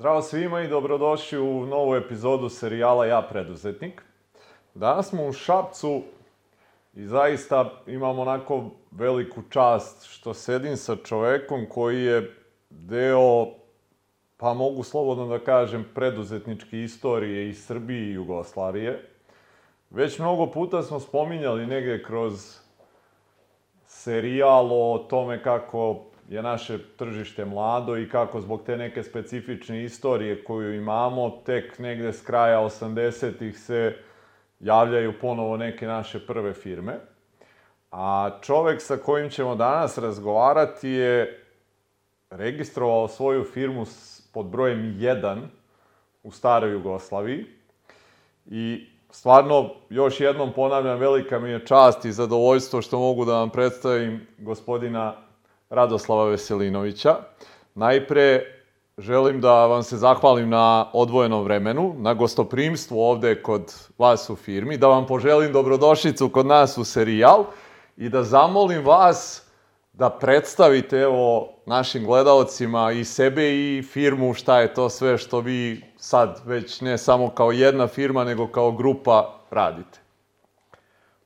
Zdravo svima i dobrodošli u novu epizodu serijala Ja preduzetnik. Danas smo u Šapcu i zaista imam onako veliku čast što sedim sa čovekom koji je deo, pa mogu slobodno da kažem, preduzetničke istorije iz Srbije i Jugoslavije. Već mnogo puta smo spominjali negde kroz serijal o tome kako je naše tržište mlado i kako zbog te neke specifične istorije koju imamo, tek negde s kraja 80-ih se javljaju ponovo neke naše prve firme. A čovek sa kojim ćemo danas razgovarati je registrovao svoju firmu pod brojem 1 u staroj Jugoslaviji i stvarno, još jednom ponavljam, velika mi je čast i zadovoljstvo što mogu da vam predstavim gospodina Radoslava Veselinovića. Najpre, želim da vam se zahvalim na odvojenom vremenu, na gostoprimstvu ovde kod vas u firmi, da vam poželim dobrodošlicu kod nas u serijal i da zamolim vas da predstavite evo našim gledaocima i sebe i firmu šta je to sve što vi sad već ne samo kao jedna firma nego kao grupa radite.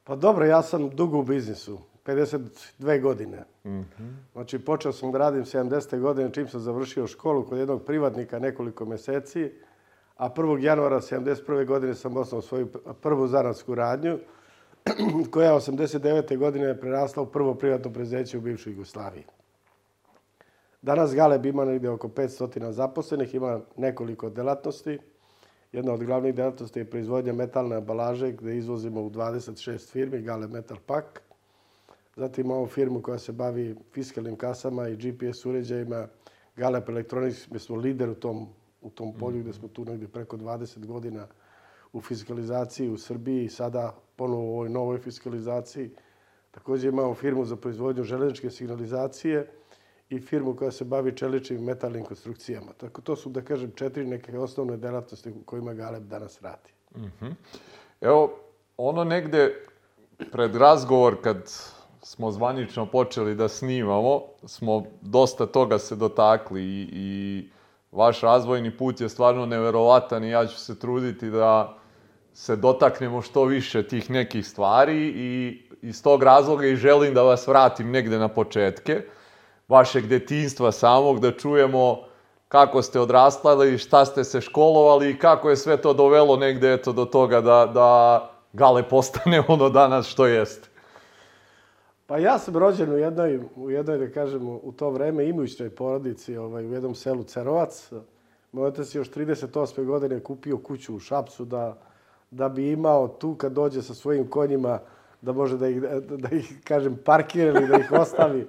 Pa dobro, ja sam dugo u biznisu, 52 godine. Mm -hmm. Znači, počeo sam da radim 70. godine, čim sam završio školu kod jednog privatnika nekoliko meseci, a 1. januara 71. godine sam osnovao svoju prvu zanatsku radnju, koja 89. godine je prerasla u prvo privatno prezeće u bivšoj Jugoslaviji. Danas Galeb ima negde oko 500 zaposlenih, ima nekoliko delatnosti. Jedna od glavnih delatnosti je proizvodnja metalne ambalaže gde izvozimo u 26 firmi, Galeb Metal Pack. Zatim imamo firmu koja se bavi fiskalnim kasama i GPS uređajima, Galeb Electronics, mi smo lider u tom, u tom polju gde smo tu negde preko 20 godina u fiskalizaciji u Srbiji i sada ponovo u ovoj novoj fiskalizaciji. Takođe imamo firmu za proizvodnju železničke signalizacije i firmu koja se bavi čeličnim metalnim konstrukcijama. Tako to su, da kažem, četiri neke osnovne delatnosti u kojima Galeb danas radi. Mm -hmm. Evo, ono negde pred razgovor kad smo zvanično počeli da snimamo, smo dosta toga se dotakli i, i vaš razvojni put je stvarno neverovatan i ja ću se truditi da se dotaknemo što više tih nekih stvari i iz tog razloga i želim da vas vratim negde na početke vašeg detinstva samog, da čujemo kako ste odrastali, šta ste se školovali i kako je sve to dovelo negde eto do toga da, da Gale postane ono danas što jeste. Pa ja sam rođen u jednoj, u jednoj da kažem, u to vreme imućnoj porodici, ovaj, u jednom selu Cerovac. Moj otac je još 38. godine kupio kuću u Šapcu da, da bi imao tu kad dođe sa svojim konjima da može da ih, da ih kažem, parkira ili da ih ostavi.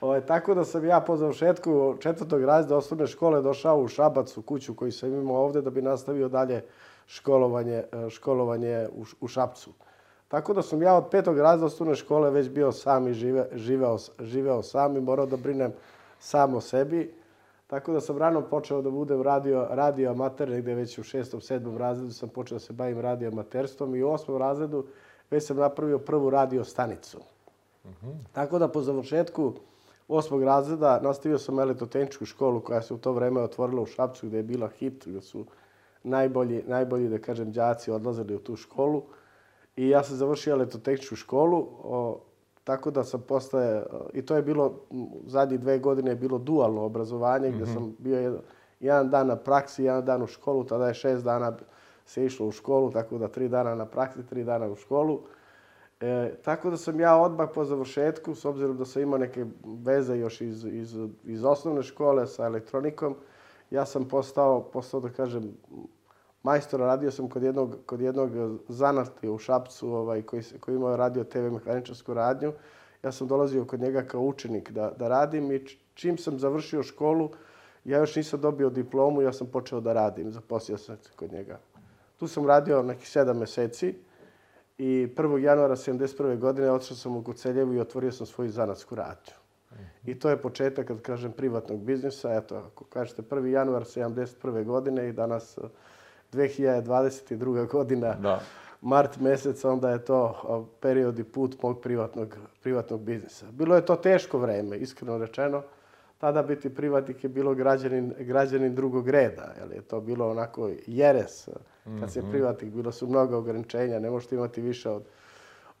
Ovaj, tako da sam ja po završetku četvrtog razreda osnovne škole došao u Šabac, u kuću koju sam imao ovde, da bi nastavio dalje školovanje, školovanje u, u Šapcu. Tako da sam ja od petog razreda osnovne škole već bio sam i žive, živeo, živeo sam i morao da brinem sam o sebi. Tako da sam rano počeo da budem radio, radio amater, negde već u šestom, sedmom razredu sam počeo da se bavim radio amaterstvom i u osmom razredu već sam napravio prvu radio stanicu. Mm -hmm. Tako da po završetku osmog razreda nastavio sam elektrotehničku školu koja se u to vreme otvorila u Šapcu gde je bila hit, gde su najbolji, najbolji da kažem, đaci odlazili u tu školu. I ja sam završio elektrotehničku školu, o, tako da sam postaje, i to je bilo, zadnjih dve godine je bilo dualno obrazovanje, gde mm -hmm. sam bio jedan, jedan dan na praksi, jedan dan u školu, tada je šest dana se išlo u školu, tako da tri dana na praksi, tri dana u školu. E, tako da sam ja odmah po završetku, s obzirom da sam imao neke veze još iz, iz, iz osnovne škole sa elektronikom, ja sam postao, postao da kažem, majstor, radio sam kod jednog, kod jednog zanatija u Šapcu ovaj, koji, koji imao radio TV mehaničarsku radnju. Ja sam dolazio kod njega kao učenik da, da radim i čim sam završio školu, ja još nisam dobio diplomu, ja sam počeo da radim, zaposlio sam se kod njega. Tu sam radio nekih sedam meseci i 1. januara 71. godine otišao sam u Kuceljevu i otvorio sam svoju zanatsku radnju. I to je početak, kad kažem, privatnog biznisa. Eto, ako kažete 1. januar 71. godine i danas 2022. godina, da. mart mesec, onda je to period i put mog privatnog, privatnog biznisa. Bilo je to teško vreme, iskreno rečeno. tada biti privatnik je bilo građanin, građanin drugog reda. Jel je to bilo onako jeres. Kad se privatnik, bilo su mnoga ograničenja. Ne možete imati više od,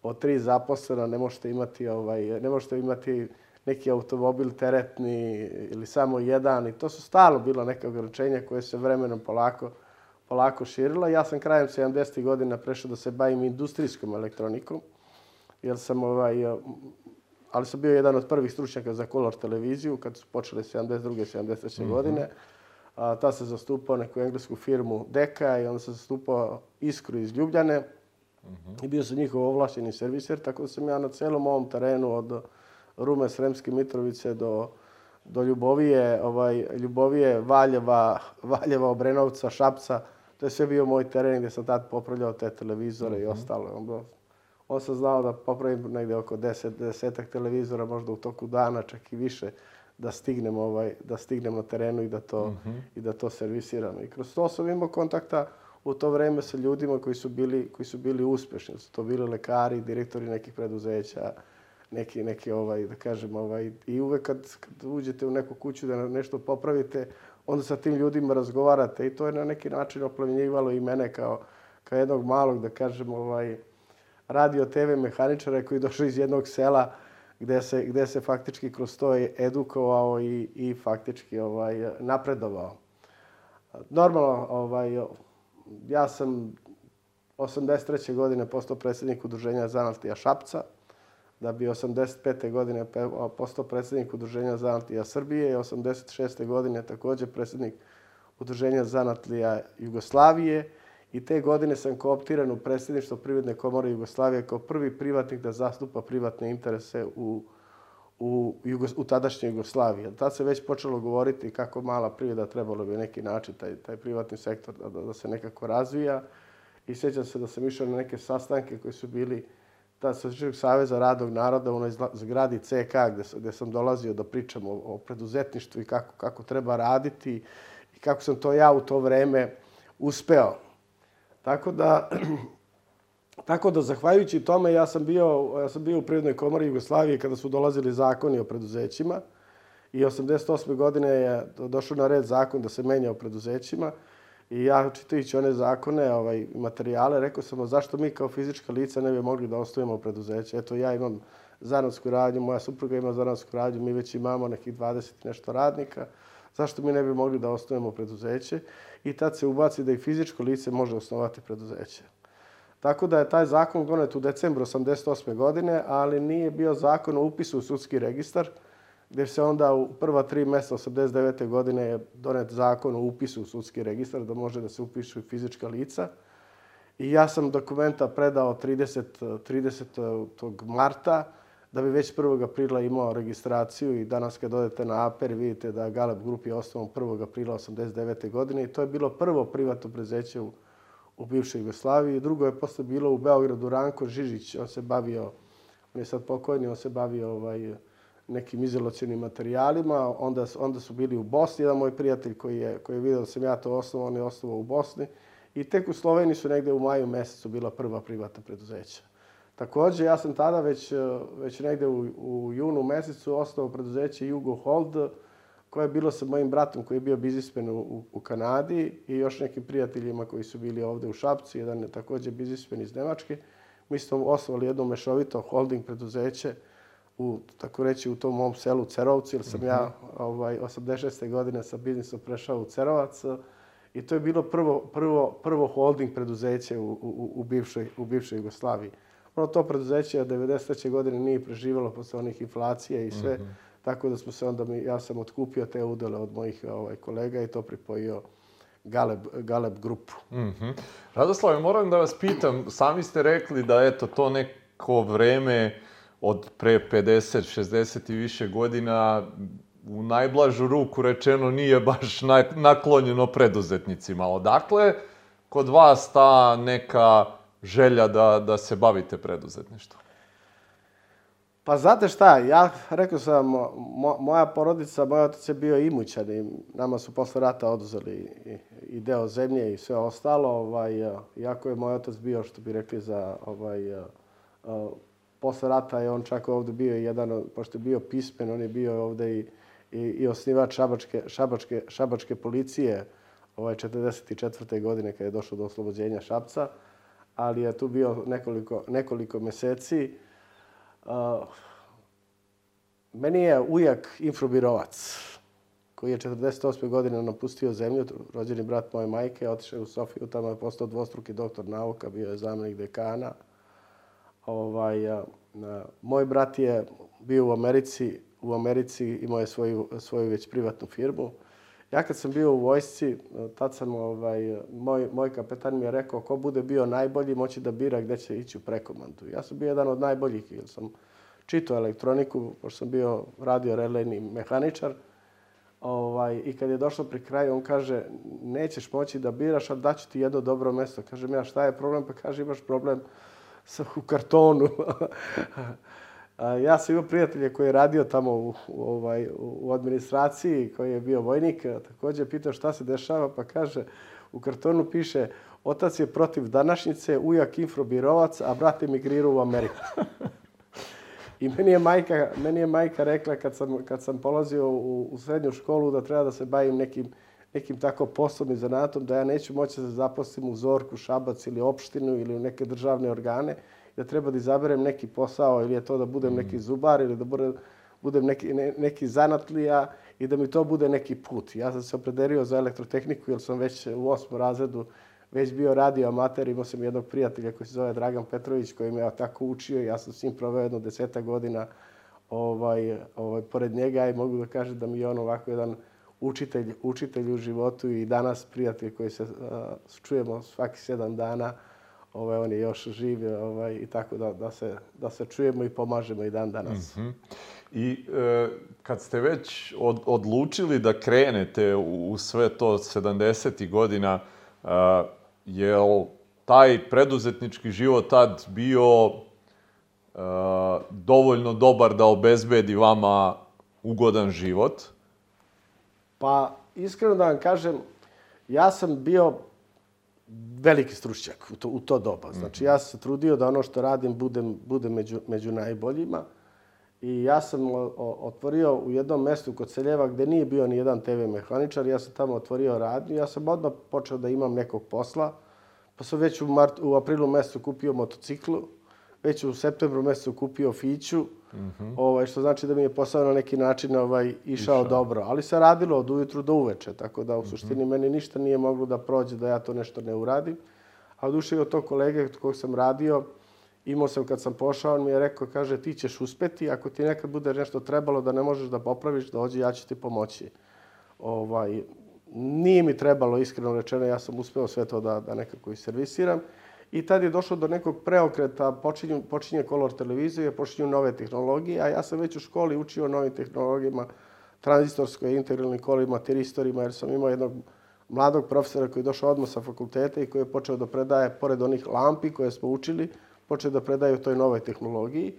od tri zaposlena, ne možete imati, ovaj, ne možete imati neki automobil teretni ili samo jedan. I to su stalno bilo neke ograničenja koje se vremenom polako, polako širila. Ja sam krajem 70. godina prešao da se bavim industrijskom elektronikom, jer sam ovaj, ali sam bio jedan od prvih stručnjaka za kolor televiziju kad su počele 72. 73. Mm -hmm. godine. A, ta se zastupao neku englesku firmu Deka i onda se zastupao Iskru iz Ljubljane. Mm -hmm. I bio sam njihov ovlašćeni serviser, tako da sam ja na celom ovom terenu od Rume, Sremske Mitrovice do, do Ljubovije, ovaj, Ljubovije, Valjeva, Valjeva, Obrenovca, Šapca. To je sve bio moj teren gdje sam tad popravljao te televizore mm -hmm. i ostalo. Onda on sam znao da popravim negde oko 10 desetak televizora, možda u toku dana, čak i više, da stignem, ovaj, da stignem na terenu i da to, mm -hmm. i da to servisiram. I kroz to sam imao kontakta u to vreme sa ljudima koji su bili, koji su bili uspešni. Su to bili lekari, direktori nekih preduzeća, neki, neki ovaj, da kažem, ovaj, i uvek kad, kad uđete u neku kuću da nešto popravite, onda sa tim ljudima razgovarate i to je na neki način oplemenjivalo i mene kao, kao jednog malog, da kažem, ovaj, radio TV mehaničara koji došao iz jednog sela gde se, gde se faktički kroz to edukovao i, i faktički ovaj, napredovao. Normalno, ovaj, ja sam 83. godine postao predsjednik udruženja Zanatija Šapca, da bi 85. godine postao predsjednik udruženja Zanatlija Srbije i 86. godine također predsjednik udruženja Zanatlija Jugoslavije i te godine sam kooptiran u predsjedništvo Privredne komore Jugoslavije kao prvi privatnik da zastupa privatne interese u, u, Jugos, u tadašnjoj Jugoslaviji. Tad se već počelo govoriti kako mala privreda trebalo bi neki način taj, taj privatni sektor da, da se nekako razvija. I sjećam se da sam išao na neke sastanke koji su bili ta Srpskog saveza radnog naroda u onoj zgradi CK gde, gde sam dolazio da pričam o, o preduzetništvu i kako, kako treba raditi i kako sam to ja u to vreme uspeo. Tako da, tako da, zahvaljujući tome, ja sam bio, ja sam bio u Prirodnoj komori Jugoslavije kada su dolazili zakoni o preduzećima i 88. godine je došao na red zakon da se menja o preduzećima i ja čitajući one zakone, ovaj, materijale, rekao sam, zašto mi kao fizička lica ne bi mogli da ostavimo preduzeće? Eto, ja imam zanatsku radnju, moja supruga ima zanatsku radnju, mi već imamo nekih 20 nešto radnika, zašto mi ne bi mogli da osnovimo preduzeće? i tad se ubaci da i fizičko lice može osnovati preduzeće. Tako da je taj zakon donet u decembru 88. godine, ali nije bio zakon o upisu u sudski registar, gdje se onda u prva tri mjeseca 89. godine je donet zakon o upisu u sudski registar, da može da se upišu i fizička lica. I ja sam dokumenta predao 30. 30. marta, da bi već 1. aprila imao registraciju i danas kad odete na APER vidite da Galeb Grup je osnovan 1. aprila 89. godine i to je bilo prvo privatno prezeće u, u bivšoj Jugoslaviji. Drugo je posle bilo u Beogradu Ranko Žižić, on se bavio, on je sad pokojni, on se bavio ovaj, nekim izolacijenim materijalima. Onda, onda su bili u Bosni, jedan moj prijatelj koji je, koji je vidio da sam ja to osnovao, on je osnovao u Bosni. I tek u Sloveniji su negde u maju mesecu bila prva privatna preduzeća. Takođe, ja sam tada već, već negde u, u junu mesecu ostao preduzeće Jugo Hold, koje je bilo sa mojim bratom koji je bio biznismen u, u Kanadi i još nekim prijateljima koji su bili ovde u Šapcu, jedan je takođe biznismen iz Nemačke. Mi smo osnovali jedno mešovito holding preduzeće u, tako reći, u tom mom selu Cerovci, jer sam ja ovaj, 86. godine sa biznisom prešao u Cerovac. I to je bilo prvo, prvo, prvo holding preduzeće u, u, u, bivšoj, u bivšoj Jugoslaviji ono to preduzeće od 93. godine nije preživalo posle onih inflacija i sve. Mm -hmm. Tako da smo se onda, mi, ja sam otkupio te udele od mojih ovaj, kolega i to pripojio Galeb, Galeb grupu. Mm -hmm. Radoslav, moram da vas pitam, sami ste rekli da eto to neko vreme od pre 50, 60 i više godina u najblažu ruku rečeno nije baš naklonjeno preduzetnicima. Odakle kod vas ta neka želja da, da se bavite preduzetništvom? Pa znate šta, ja rekao sam, mo, moja porodica, moj otac je bio imućan i nama su posle rata oduzeli i, i deo zemlje i sve ostalo. Ovaj, iako je moj otac bio, što bi rekli, za ovaj, posle rata je on čak ovde bio jedan, pošto je bio pismen, on je bio ovde i i, i osnivač Šabačke, Šabačke, Šabačke policije ovaj 44. godine kad je došlo do oslobođenja Šapca, ali je tu bio nekoliko, nekoliko meseci. Uh, meni je ujak infrobirovac koji je 48. godine napustio zemlju, rođeni brat moje majke, otišao u Sofiju, tamo je postao dvostruki doktor nauka, bio je zamjenik dekana. Ovaj, a, a, moj brat je bio u Americi, u Americi imao je svoju, svoju već privatnu firmu. Ja kad sam bio u vojsci, tad sam, ovaj, moj, moj kapetan mi je rekao ko bude bio najbolji moći da bira gde će ići u prekomandu. Ja sam bio jedan od najboljih, jer sam čitao elektroniku, pošto sam bio radio relejni mehaničar. Ovaj, I kad je došlo pri kraju, on kaže, nećeš moći da biraš, ali daću ti jedno dobro mesto. Kažem ja, šta je problem? Pa kaže, imaš problem u kartonu. ja sam imao prijatelja koji je radio tamo u, ovaj, u administraciji, koji je bio vojnik. Takođe pitao šta se dešava, pa kaže, u kartonu piše, otac je protiv današnjice, ujak infrobirovac, a brat emigrirao u Ameriku. I meni je majka, meni je majka rekla kad sam, kad sam polazio u, u srednju školu da treba da se bavim nekim, nekim tako poslom i zanatom, da ja neću moći da zaposlim u Zorku, Šabac ili opštinu ili u neke državne organe, da treba da izaberem neki posao ili je to da budem mm. neki zubar ili da budem, budem neki, ne, neki zanatlija i da mi to bude neki put. Ja sam se opredelio za elektrotehniku jer sam već u osmom razredu već bio radio amater, imao sam jednog prijatelja koji se zove Dragan Petrović, koji me tako učio i ja sam s njim proveo jedno deseta godina ovaj, ovaj, pored njega i mogu da kažem da mi je on ovako jedan učitelj, učitelj u životu i danas prijatelj koji se uh, čujemo svaki sedam dana, ovaj, on je još živ ovaj, i tako da, da, se, da se čujemo i pomažemo i dan danas. Mm -hmm. I e, kad ste već od, odlučili da krenete u, u sve to 70. godina, Uh, jel taj preduzetnički život tad bio uh, dovoljno dobar da obezbedi vama ugodan život? Pa, iskreno da vam kažem, ja sam bio veliki stručnjak u to, u to doba. Znači, ja sam se trudio da ono što radim budem, budem među, među najboljima. I ja sam otvorio u jednom mestu kod Seljeva gde nije bio ni jedan TV mehaničar. Ja sam tamo otvorio radnju. Ja sam odmah počeo da imam nekog posla. Pa sam već u, mart, u aprilu mesecu kupio motociklu. Već u septembru mesecu kupio fiću. Mm -hmm. ovaj, što znači da mi je posao na neki način ovaj, išao, išao. dobro. Ali se radilo od ujutru do uveče. Tako da u mm -hmm. suštini meni ništa nije moglo da prođe da ja to nešto ne uradim. A odušio od tog kolege kog sam radio, imao sam kad sam pošao, on mi je rekao, kaže, ti ćeš uspeti, ako ti nekad bude nešto trebalo da ne možeš da popraviš, dođi, ja ću ti pomoći. Ovaj, nije mi trebalo, iskreno rečeno, ja sam uspeo sve to da, da nekako i servisiram. I tad je došlo do nekog preokreta, počinju, počinje kolor televizije, počinju nove tehnologije, a ja sam već u školi učio o novim tehnologijama, tranzistorskoj, integralnim kolima, teristorima, jer sam imao jednog mladog profesora koji je došao odmah sa fakulteta i koji je počeo da predaje, pored onih lampi koje smo učili, počeli da predaju toj novoj tehnologiji.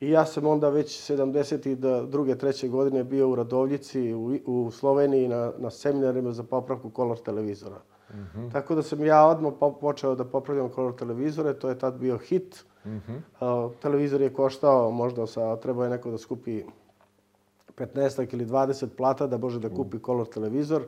I ja sam onda već 72. treće godine bio u Radovljici u, u Sloveniji na, na seminarima za popravku kolor televizora. Mm -hmm. Tako da sam ja odmah počeo da popravljam kolor televizore, to je tad bio hit. Mm -hmm. A, televizor je koštao možda sa, trebao je neko da skupi 15 ili 20 plata da može da kupi kolor televizor.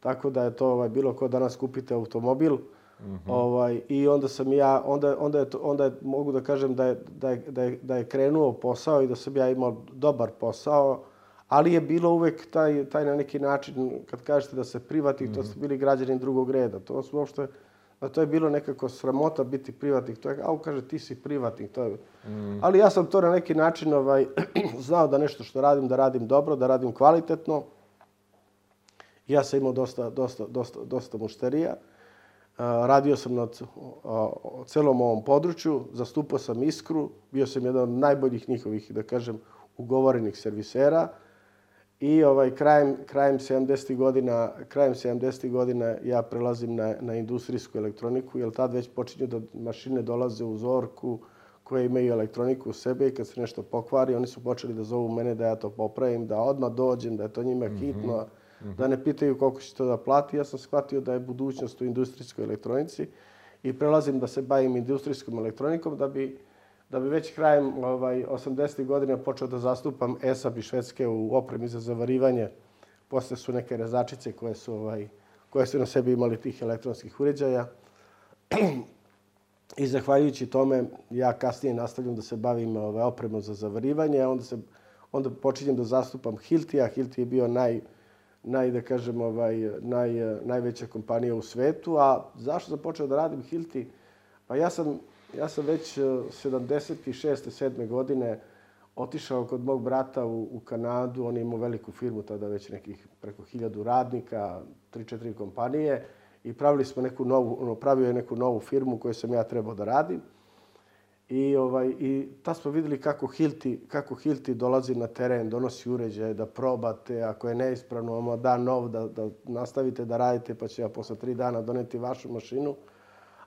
Tako da je to ovaj, bilo ko danas kupite automobil. -hmm. ovaj, I onda sam ja, onda, onda, je onda je, mogu da kažem da je, da, je, da, je, da je krenuo posao i da sam ja imao dobar posao, ali je bilo uvek taj, taj na neki način, kad kažete da se privatnik, mm to su bili građani drugog reda. To su uopšte, a to je bilo nekako sramota biti privatnik. To je, au, kaže, ti si privatnik. To je, mm. Ali ja sam to na neki način ovaj, znao da nešto što radim, da radim dobro, da radim kvalitetno. Ja sam imao dosta, dosta, dosta, dosta mušterija. Radio sam na celom ovom području, zastupao sam Iskru, bio sam jedan od najboljih njihovih, da kažem, ugovorenih servisera. I ovaj, krajem, krajem 70. godina, krajem 70. godina ja prelazim na, na industrijsku elektroniku, jer tad već počinju da mašine dolaze u Zorku, koje imaju elektroniku u sebe i kad se nešto pokvari, oni su počeli da zovu mene da ja to popravim, da odmah dođem, da je to njima hitno. Mm -hmm. da ne pitaju koliko će to da plati. Ja sam shvatio da je budućnost u industrijskoj elektronici i prelazim da se bavim industrijskom elektronikom da bi, da bi već krajem ovaj, 80. godina počeo da zastupam ESAB i Švedske u opremi za zavarivanje. Posle su neke rezačice koje su, ovaj, koje su na sebi imali tih elektronskih uređaja. I zahvaljujući tome, ja kasnije nastavljam da se bavim ovaj, opremom za zavarivanje, a onda, se, onda počinjem da zastupam Hilti, a Hilti je bio naj, naj, da kažem, ovaj, naj, najveća kompanija u svetu. A zašto sam počeo da radim Hilti? Pa ja sam, ja sam već 76. 7. godine otišao kod mog brata u, u Kanadu. On je imao veliku firmu, tada već nekih preko hiljadu radnika, 3-4 kompanije i pravili smo neku novu, ono, pravio je neku novu firmu koju sam ja trebao da radim. I, ovaj, i ta smo videli kako Hilti, kako Hilti dolazi na teren, donosi uređaje da probate, ako je neispravno, vam da nov, da, da nastavite da radite, pa će ja posle tri dana doneti vašu mašinu.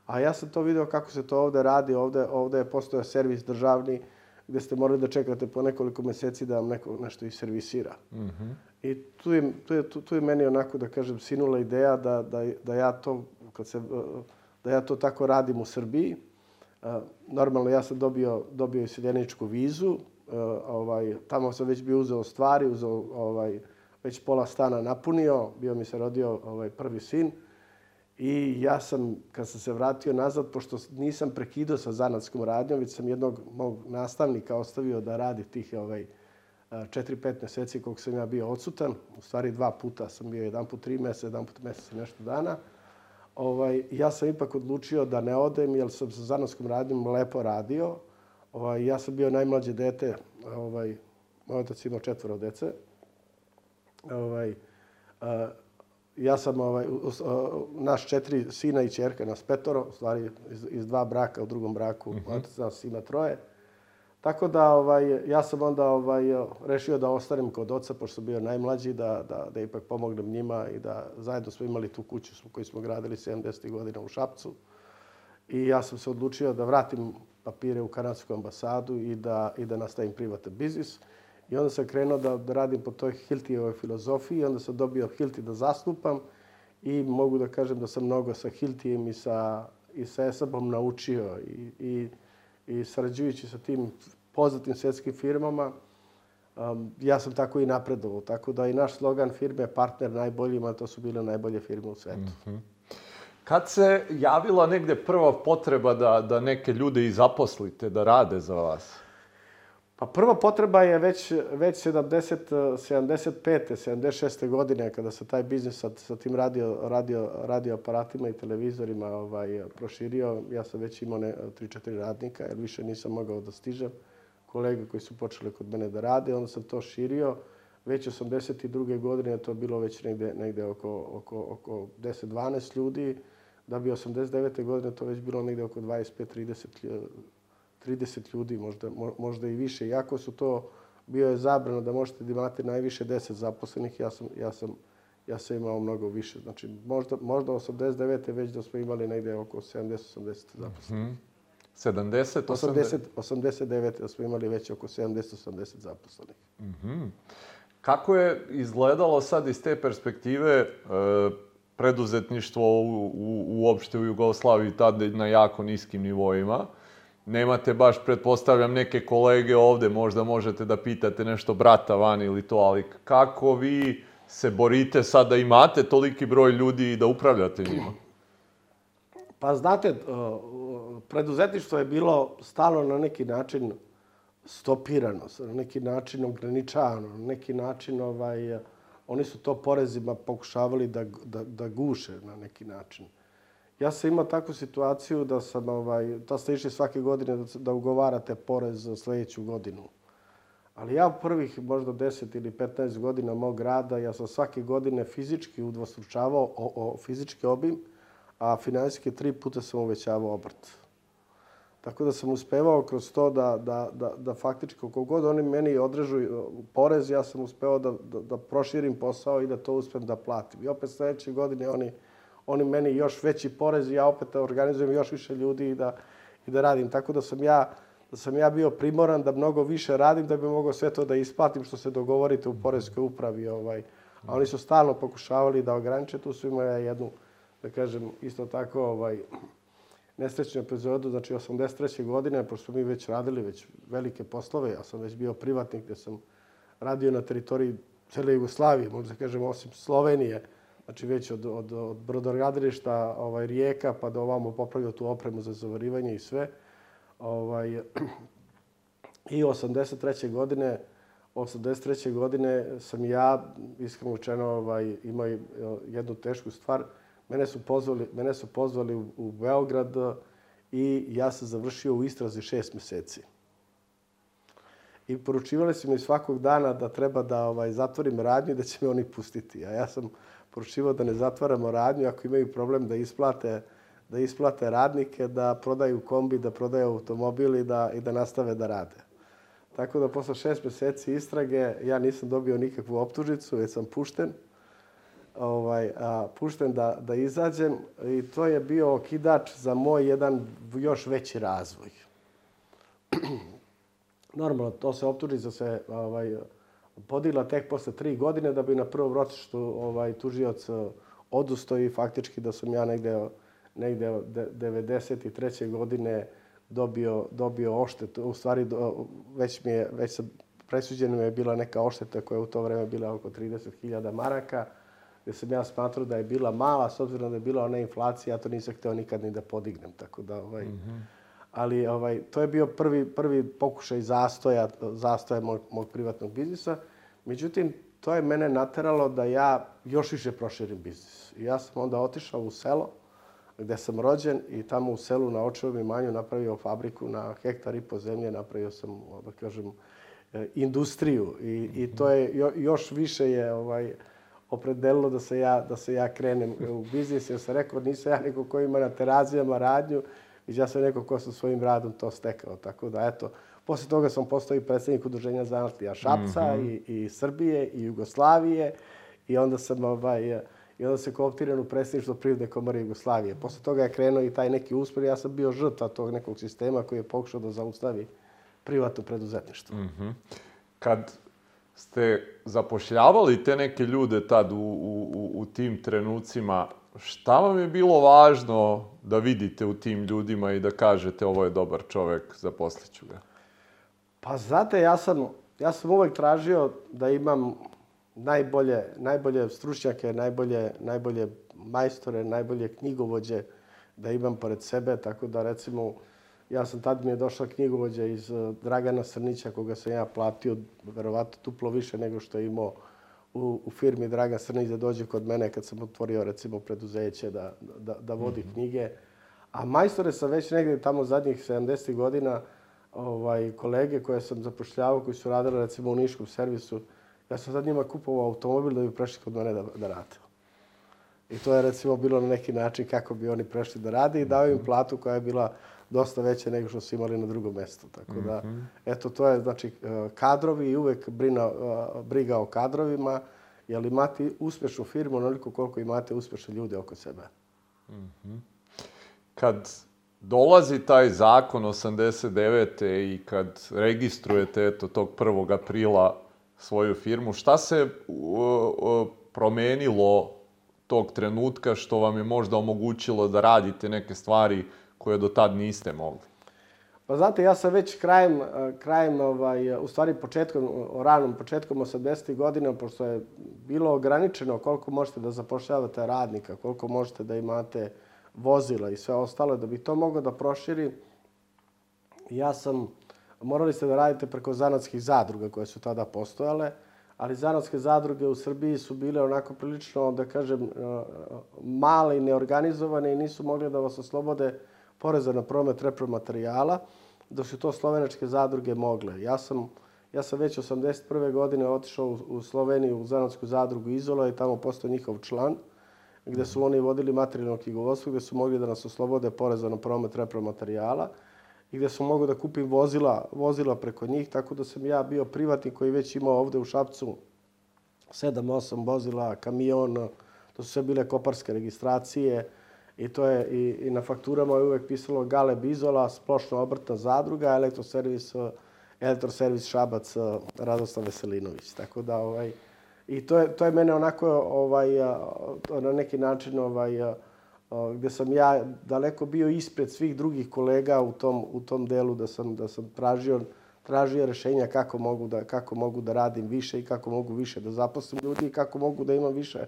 A ja sam to video kako se to ovde radi, ovde, ovde je postojao servis državni, gde ste morali da čekate po nekoliko meseci da vam neko nešto iservisira. Mm -hmm. I tu je, tu, je, tu, tu je meni onako, da kažem, sinula ideja da, da, da ja to, kad se, da ja to tako radim u Srbiji. Normalno, ja sam dobio, dobio iseljeničku vizu, ovaj, tamo sam već bio uzeo stvari, uzeo ovaj, već pola stana napunio, bio mi se rodio ovaj, prvi sin. I ja sam, kad sam se vratio nazad, pošto nisam prekidao sa zanatskom radnjom, već sam jednog mog nastavnika ostavio da radi tih ovaj, 4-5 meseci koliko sam ja bio odsutan. U stvari dva puta sam bio, jedan put tri meseca, jedan put mesec i nešto dana. Ovaj, ja sam ipak odlučio da ne odem, jer sam sa zanatskom radnjom lepo radio. Ovaj, ja sam bio najmlađe dete, ovaj, moj otac imao četvoro dece. Ovaj, ja sam ovaj, naš četiri sina i čerka, nas petoro, u stvari iz, iz dva braka, u drugom braku, mm -hmm. ima troje. Tako da ovaj, ja sam onda ovaj, rešio da ostanem kod oca, pošto sam bio najmlađi, da, da, da ipak pomognem njima i da zajedno smo imali tu kuću koju smo gradili 70. godina u Šapcu. I ja sam se odlučio da vratim papire u kanadsku ambasadu i da, i da nastavim privatan biznis. I onda sam krenuo da, da radim po toj Hiltijevoj filozofiji, onda sam dobio Hilti da zastupam i mogu da kažem da sam mnogo sa Hiltijem i sa, i sa Esabom naučio i, i, i sarađujući sa tim poznatim svetskim firmama, um, ja sam tako i napredovao. Tako da i naš slogan firme je partner najboljima, to su bile najbolje firme u svetu. Mm -hmm. Kad se javila negde prva potreba da, da neke ljude i zaposlite, da rade za vas? Pa prva potreba je već, već 70, 75. 76. godine kada se taj biznis sa, sa tim radio, radio, radio aparatima i televizorima ovaj, proširio. Ja sam već imao 3-4 radnika jer više nisam mogao da stižem. Kolege koji su počeli kod mene da rade, onda sam to širio. Već 82. godine to bilo već negde, negde oko, oko, oko 10-12 ljudi. Da bi 89. godine to već bilo negde oko 25-30 30 ljudi, možda, možda i više. Iako su to, bio je zabrano da možete da imate najviše 10 zaposlenih, ja sam, ja sam, ja sam imao mnogo više. Znači, možda, možda 89. već da smo imali negde oko 70-80 zaposlenih. Mm -hmm. 70, 80, 89. da smo imali već oko 70-80 zaposlenih. Mm -hmm. Kako je izgledalo sad iz te perspektive e, preduzetništvo u, u, uopšte u Jugoslaviji tada na jako niskim nivoima? Nemate baš, pretpostavljam, neke kolege ovde, možda možete da pitate nešto brata van ili to, ali kako vi se borite sad da imate toliki broj ljudi i da upravljate njima? Pa znate, preduzetništvo je bilo stalo na neki način stopirano, na neki način ograničavano, na neki način ovaj, oni su to porezima pokušavali da, da, da guše na neki način. Ja sam imao takvu situaciju da sam, ovaj, da ste išli svake godine da, da ugovarate porez za sledeću godinu. Ali ja prvih možda 10 ili 15 godina mog rada, ja sam svake godine fizički udvostručavao o, o fizički obim, a finansijski tri puta sam uvećavao obrt. Tako da sam uspevao kroz to da, da, da, da faktički, koliko god oni meni odrežu porez, ja sam uspevao da, da, da proširim posao i da to uspem da platim. I opet sledeće godine oni oni meni još veći porez i ja opet organizujem još više ljudi i da, i da radim. Tako da sam ja da sam ja bio primoran da mnogo više radim da bi mogao sve to da isplatim što se dogovorite u poreskoj upravi. Ovaj. A oni su stalno pokušavali da ograniče, tu su imali jednu, da kažem, isto tako ovaj, nesrećnu epizodu, znači 83. godine, pošto mi već radili već velike poslove, ja sam već bio privatnik gde sam radio na teritoriji cele Jugoslavije, možda da kažem, osim Slovenije, znači već od, od, od brodogradilišta ovaj, Rijeka pa do ovamo popravio tu opremu za zavarivanje i sve. Ovaj, I 83. godine 83. godine sam ja, iskreno učeno, ovaj, imao jednu tešku stvar. Mene su pozvali, mene su pozvali u, u Beograd i ja sam završio u istrazi šest meseci. I poručivali su mi svakog dana da treba da ovaj, zatvorim radnju i da će me oni pustiti. A ja sam poručivao da ne zatvaramo radnju ako imaju problem da isplate da isplate radnike, da prodaju kombi, da prodaju automobil da, i da nastave da rade. Tako da posle šest meseci istrage ja nisam dobio nikakvu optužicu, već sam pušten. Ovaj, a, pušten da, da izađem i to je bio okidač za moj jedan još veći razvoj. Normalno, to se optužica se ovaj, podigla tek posle tri godine da bi na prvom ročištu ovaj, tužioc odustao i faktički da sam ja negde, negde 93. godine dobio, dobio oštetu. U stvari, već mi je, već sam, presuđena je bila neka ošteta koja je u to vreme bila oko 30.000 maraka, gde sam ja smatrao da je bila mala, s obzirom da je bila ona inflacija, ja to nisam hteo nikad ni da podignem, tako da, ovaj, mm -hmm. Ali ovaj, to je bio prvi, prvi pokušaj zastoja, zastoja mog, mog privatnog biznisa. Međutim, to je mene nateralo da ja još više proširim biznis. I ja sam onda otišao u selo, gde sam rođen i tamo u selu na očevom imanju napravio fabriku na hektar i po zemlje, napravio sam, da kažem, e, industriju i, i to je još više je ovaj opredelilo da se ja da se ja krenem u biznis jer sam rekao nisam ja neko ko ima na terazijama radnju i ja sam neko ko sa svojim radom to stekao tako da eto posle toga sam postao i predsednik udruženja zanatlija Šapca mm -hmm. i, i Srbije i Jugoslavije i onda sam ovaj i onda se kooptiran u predstavništvo Privredne komore Jugoslavije. Posle toga je krenuo i taj neki uspor ja sam bio žrtva tog nekog sistema koji je pokušao da zaustavi privatno preduzetništvo. Mm -hmm. Kad ste zapošljavali te neke ljude tad u, u, u tim trenucima, šta vam je bilo važno da vidite u tim ljudima i da kažete ovo je dobar čovek, zaposliću ga? Pa znate, ja sam, ja sam uvek tražio da imam najbolje, najbolje stručnjake, najbolje, najbolje majstore, najbolje knjigovođe da imam pored sebe, tako da recimo ja sam tad mi je došla knjigovođa iz eh, Dragana Srnića, koga sam ja platio verovatno tuplo više nego što je imao u, u firmi Dragan Srnić da dođe kod mene kad sam otvorio recimo preduzeće da, da, da vodi mm -hmm. knjige. A majstore sam već negde tamo zadnjih 70. godina ovaj, kolege koje sam zapošljavao, koji su radili recimo u Niškom servisu, Ja sam sad njima kupovao automobil da bi prešli kod mene da, da rade. I to je recimo bilo na neki način kako bi oni prešli da rade i dao im platu koja je bila dosta veća nego što su imali na drugom mestu. Tako da, mm -hmm. eto, to je, znači, e, kadrovi i uvek brina, e, briga o kadrovima, jer imate uspešnu firmu onoliko koliko imate uspešne ljude oko sebe. Mm -hmm. Kad dolazi taj zakon 89. i kad registrujete, eto, tog 1. aprila svoju firmu. Šta se uh, promenilo tog trenutka što vam je možda omogućilo da radite neke stvari koje do tad niste mogli? Pa znate, ja sam već krajem, krajem ovaj, u stvari početkom, ranom početkom 80. godina, pošto je bilo ograničeno koliko možete da zapošljavate radnika, koliko možete da imate vozila i sve ostalo, da bi to moglo da proširi, ja sam morali ste da radite preko zanatskih zadruga koje su tada postojale, ali zanatske zadruge u Srbiji su bile onako prilično, da kažem, e, male i neorganizovane i nisu mogli da vas oslobode poreza na promet repromaterijala, dok su to slovenačke zadruge mogle. Ja sam, ja sam već 81. godine otišao u Sloveniju u zanatsku zadrugu Izola i tamo postao njihov član, gde su oni vodili materijalno knjigovodstvo, gde su mogli da nas oslobode poreza na promet repromaterijala i gde sam mogao da kupim vozila, vozila preko njih, tako da sam ja bio privatnik koji već imao ovde u Šapcu 7-8 vozila, kamion, to su sve bile koparske registracije i to je i, i na fakturama je uvek pisalo Galeb Izola, splošno obrtna zadruga, elektroservis, elektroservis Šabac Radoslav Veselinović. Tako da ovaj i to je to je mene onako ovaj na neki način ovaj gde sam ja daleko bio ispred svih drugih kolega u tom, u tom delu da sam, da sam tražio, tražio rešenja kako mogu, da, kako mogu da radim više i kako mogu više da zaposlim ljudi i kako mogu da imam više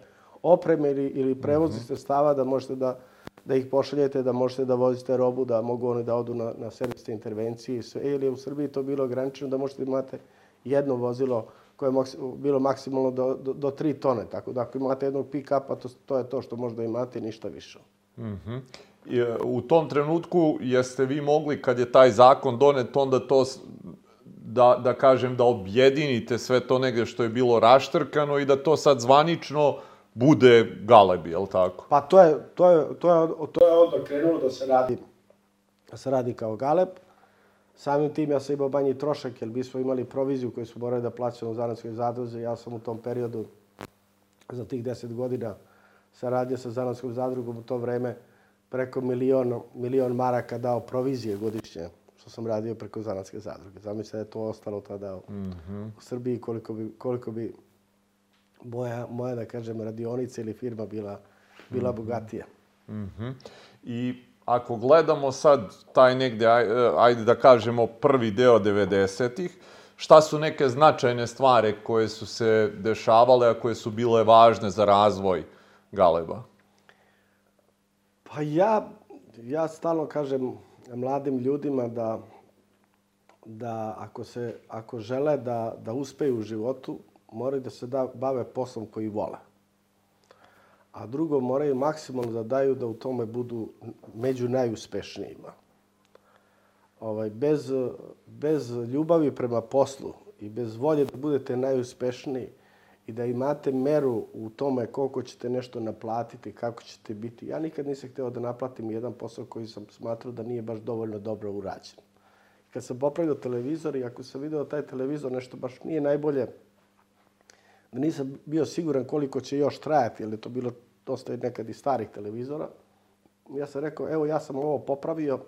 opreme ili, ili prevoznih sredstava da možete da, da ih pošaljete, da možete da vozite robu, da mogu oni da odu na, na servisne intervencije i sve. Ili u Srbiji to bilo ograničeno da možete da imate jedno vozilo koje je bilo maksimalno do, do, do 3 tone. Tako da ako imate jednog pick-upa, to, to je to što možda imate ništa više. Mm -hmm. I, u tom trenutku jeste vi mogli, kad je taj zakon donet, onda to da, da kažem, da objedinite sve to negde što je bilo raštrkano i da to sad zvanično bude Galebi, je li tako? Pa to je, to je, to je, to je onda krenulo da se radi, da se radi kao Galeb. Samim tim ja sam imao manji trošak, jer mi smo imali proviziju koju smo morali da plaćamo u zanatskoj zadruzi. Ja sam u tom periodu, za tih deset godina, saradio sa zanatskom zadrugom u to vreme preko milion, milion maraka dao provizije godišnje što sam radio preko zanatske zadruge. Zamislite da je to ostalo tada u, mm -hmm. u Srbiji, koliko bi, koliko bi moja, moja, da kažem, radionica ili firma bila, bila mm -hmm. bogatija. Mm -hmm. I ako gledamo sad taj negde, ajde da kažemo, prvi deo 90-ih, šta su neke značajne stvari koje su se dešavale, a koje su bile važne za razvoj Galeba? Pa ja, ja stalno kažem mladim ljudima da, da ako, se, ako žele da, da uspeju u životu, moraju da se da, bave poslom koji vole. A drugo, moraju maksimalno da daju da u tome budu među najuspešnijima. Ovaj, bez, bez ljubavi prema poslu i bez volje da budete najuspešniji i da imate meru u tome koliko ćete nešto naplatiti, kako ćete biti. Ja nikad nisam hteo da naplatim jedan posao koji sam smatrao da nije baš dovoljno dobro urađen. Kad sam popravio televizor i ako sam video da taj televizor nešto baš nije najbolje da nisam bio siguran koliko će još trajati, jer je to bilo dosta nekad i starih televizora. Ja sam rekao, evo ja sam ovo popravio,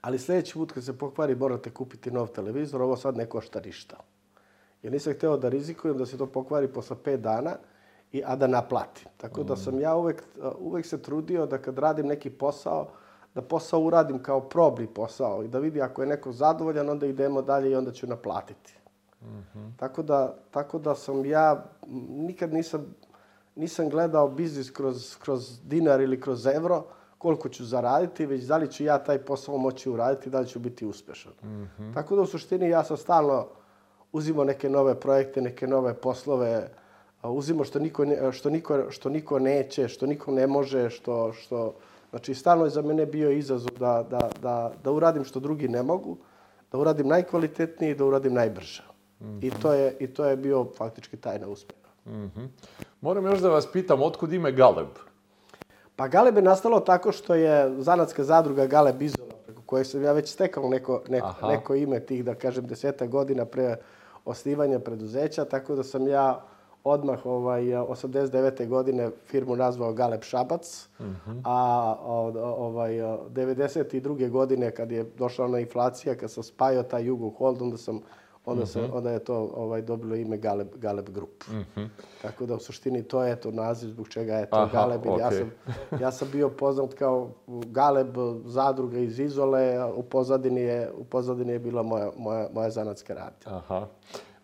ali sledeći put kad se pokvari morate kupiti nov televizor, ovo sad ne košta ništa. Jer nisam hteo da rizikujem da se to pokvari posle 5 dana, i, a da naplatim. Tako da sam ja uvek, uvek se trudio da kad radim neki posao, da posao uradim kao probni posao i da vidi ako je neko zadovoljan, onda idemo dalje i onda ću naplatiti. -hmm. Tako, da, tako da sam ja, nikad nisam, nisam gledao biznis kroz, kroz dinar ili kroz evro, koliko ću zaraditi, već da li ću ja taj posao moći uraditi, da li ću biti uspešan. Mm -hmm. Tako da u suštini ja sam stalno uzimo neke nove projekte, neke nove poslove, uzimo što niko, ne, što niko, što niko neće, što niko ne može, što, što... Znači, stalno je za mene bio izazov da, da, da, da uradim što drugi ne mogu, da uradim najkvalitetnije i da uradim najbrže. -hmm. I, to je, I to je bio faktički tajna uspeha. Mm -hmm. Moram još da vas pitam, otkud ime Galeb? Pa Galeb je nastalo tako što je zanatska zadruga Galeb Izola, preko koje sam ja već stekao neko, neko, neko ime tih, da kažem, deseta godina pre osnivanja preduzeća, tako da sam ja odmah ovaj, 89. godine firmu nazvao Galeb Šabac, mm -hmm. a ovaj, 92. godine kad je došla ona inflacija, kad sam spajao taj Jugo Hold, onda sam onda, se, mhm. onda je to ovaj, dobilo ime Galeb, Galeb Group. Mm -hmm. Tako da u suštini to je to naziv zbog čega je to Aha, Galeb. Okay. Ja, sam, ja sam bio poznat kao Galeb zadruga iz Izole, a u pozadini je, u pozadini je bila moja, moja, moja zanatska radnja. Aha.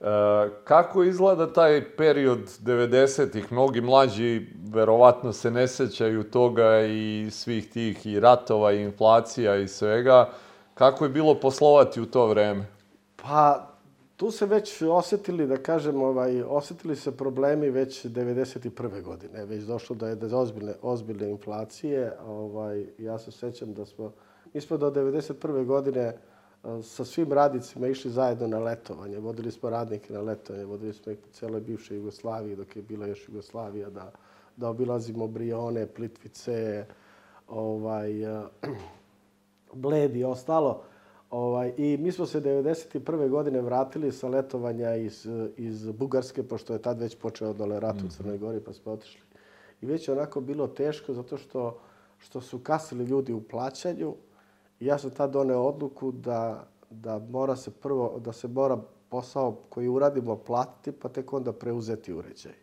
E, kako izgleda taj period 90-ih? Mnogi mlađi verovatno se ne sećaju toga i svih tih i ratova i inflacija i svega. Kako je bilo poslovati u to vreme? Pa, tu se već osetili, da kažem, ovaj, osetili se problemi već 91. godine. Već došlo do jedne ozbiljne, ozbiljne inflacije. Ovaj, ja se sećam da smo, mi smo do 91. godine sa svim radnicima išli zajedno na letovanje. Vodili smo radnike na letovanje, vodili smo ih po celoj bivšoj dok je bila još Jugoslavija, da, da obilazimo Brione, Plitvice, ovaj, Bled i ostalo. Ovaj, I mi smo se 1991. godine vratili sa letovanja iz, iz Bugarske, pošto je tad već počeo dole rat u mhm. Crnoj Gori, pa smo otišli. I već je onako bilo teško, zato što, što su kasili ljudi u plaćanju. I ja sam tad doneo odluku da, da mora se prvo, da se mora posao koji uradimo platiti, pa tek onda preuzeti uređaj.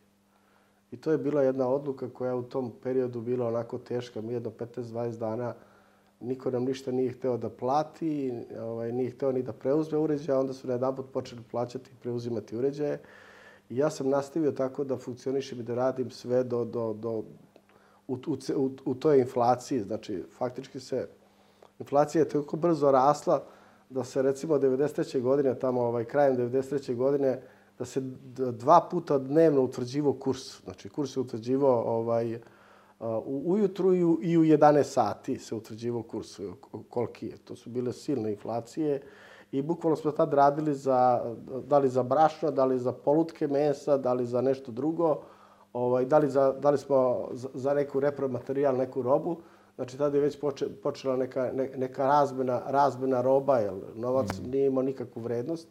I to je bila jedna odluka koja u tom periodu bila onako teška. Mi jedno 15-20 dana niko nam ništa nije hteo da plati, ovaj, nije hteo ni da preuzme uređaje, onda su na jedan put počeli plaćati i preuzimati uređaje. I ja sam nastavio tako da funkcionišem i da radim sve do, do, do, u, u, u toj inflaciji. Znači, faktički se inflacija je tako brzo rasla da se recimo 93. godine, tamo ovaj, krajem 93. godine, da se dva puta dnevno utvrđivo kurs. Znači, kurs je utvrđivo ovaj, u, ujutru i u, i u 11 sati se utvrđivo kurs koliki je. To su bile silne inflacije i bukvalno smo tad radili za, da li za brašno, da li za polutke mesa, da li za nešto drugo, ovaj, da, li za, da li smo za, za neku repromaterijal, neku robu. Znači, tada je već poče, počela neka, ne, neka razmena, razmena roba, jer novac mm. nije imao nikakvu vrednost.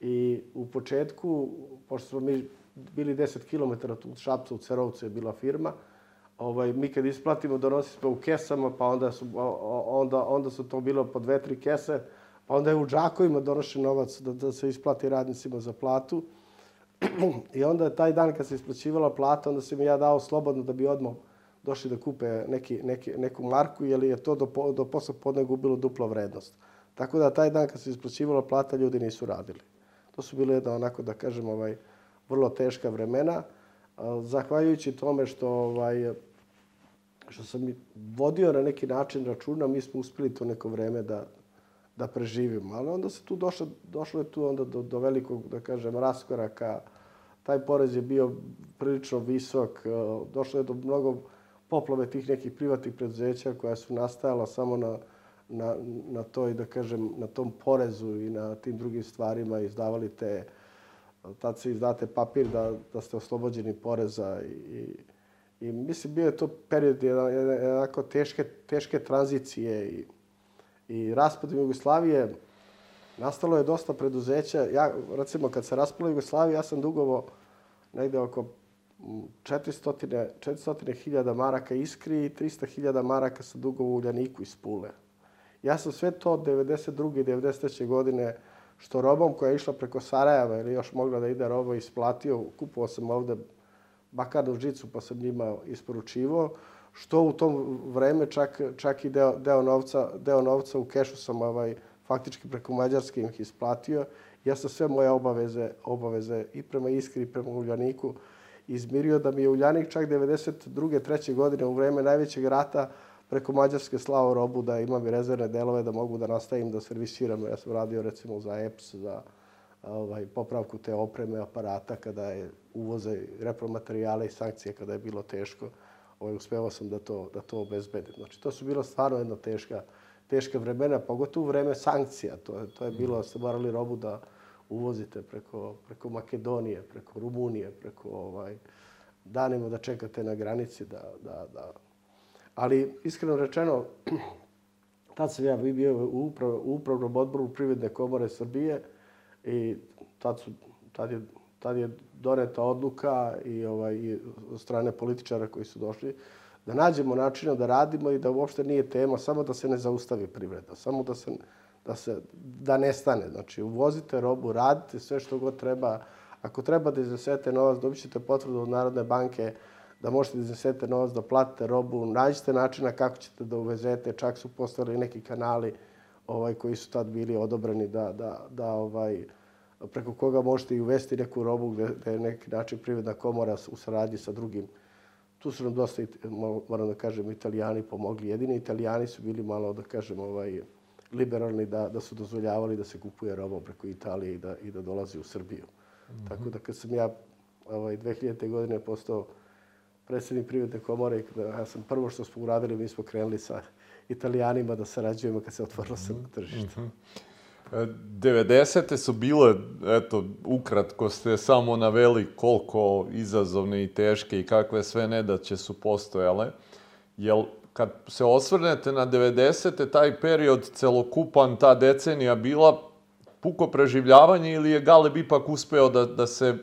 I u početku, pošto smo mi bili 10 km od Šapca u Cerovcu je bila firma, ovaj, mi kad isplatimo donosimo u kesama, pa onda su, onda, onda su to bilo po dve, tri kese, pa onda je u džakovima donošen novac da, da se isplati radnicima za platu. I onda je taj dan kad se isplaćivala plata, onda sam ja dao slobodno da bi odmah došli da kupe neki, neki, neku marku, jer je to do, do posle podne gubilo duplo vrednost. Tako da taj dan kad se isplaćivala plata, ljudi nisu radili. To su bile jedna onako, da kažem, ovaj, vrlo teška vremena. Zahvaljujući tome što ovaj, što sam vodio na neki način računa, mi smo uspeli to neko vreme da, da preživimo. Ali onda se tu došlo, došlo je tu onda do, do velikog, da kažem, raskoraka. Taj porez je bio prilično visok. E, došlo je do mnogo poplave tih nekih privatnih preduzeća koja su nastajala samo na, na, na toj, da kažem, na tom porezu i na tim drugim stvarima izdavali te, tad se izdate papir da, da ste oslobođeni poreza i, i I mislim, bio je to period jednako teške, teške tranzicije i, i raspadom Jugoslavije. Nastalo je dosta preduzeća. Ja, recimo, kad se raspala Jugoslavija, ja sam dugovo negde oko 400, 400 hiljada maraka Iskri i 300 hiljada maraka sa dugovo Uljaniku iz Pule. Ja sam sve to 92. i 93. godine što robom koja je išla preko Sarajeva ili još mogla da ide robo isplatio, kupovao sam ovde bakarnu žicu pa sam njima isporučivao, što u tom vreme čak, čak i deo, deo, novca, deo novca u kešu sam ovaj, faktički preko Mađarske ih isplatio. Ja sam sve moje obaveze, obaveze i prema Iskri i prema Uljaniku izmirio da mi je Uljanik čak 92. treće godine u vreme najvećeg rata preko Mađarske slao robu da imam i rezervne delove da mogu da nastavim da servisiram. Ja sam radio recimo za EPS, za ovaj, popravku te opreme, aparata, kada je uvoze repromaterijale i sankcije, kada je bilo teško, ovaj, uspevao sam da to, da to obezbedim. Znači, to su bilo stvarno jedna teška, teška vremena, pogotovo vreme sankcija. To, to je bilo, ste morali robu da uvozite preko, preko Makedonije, preko Rumunije, preko ovaj, danima da čekate na granici da, da, da. Ali, iskreno rečeno, tad sam ja bio u, uprav, u upravnom odboru Privredne komore Srbije, I tad, su, tad, je, tad je doneta odluka i, ovaj, i strane političara koji su došli da nađemo načina da radimo i da uopšte nije tema samo da se ne zaustavi privreda, samo da se da se da nestane. Znači, uvozite robu, radite sve što god treba. Ako treba da iznesete novac, dobit ćete potvrdu od Narodne banke da možete da iznesete novac, da platite robu, nađite načina kako ćete da uvezete, čak su postali neki kanali ovaj, koji su tad bili odobreni da, da, da ovaj, preko koga možete i uvesti neku robu gde, gde je neki način privredna komora u saradnji sa drugim. Tu su nam dosta, moram da kažem, italijani pomogli. Jedini italijani su bili malo, da kažem, ovaj, liberalni da, da su dozvoljavali da se kupuje roba preko Italije i da, i da dolazi u Srbiju. Mm -hmm. Tako da kad sam ja ovaj, 2000. godine postao predsednik privredne komore, ja sam prvo što smo uradili, mi smo krenuli sa italijanima da sarađujemo kad se otvorilo mm -hmm. tržište. Mm -hmm. 90. su bile, eto, ukratko ste samo naveli koliko izazovne i teške i kakve sve nedaće su postojale. Jel, kad se osvrnete na 90. taj period celokupan, ta decenija bila puko preživljavanje ili je Galeb ipak uspeo da, da se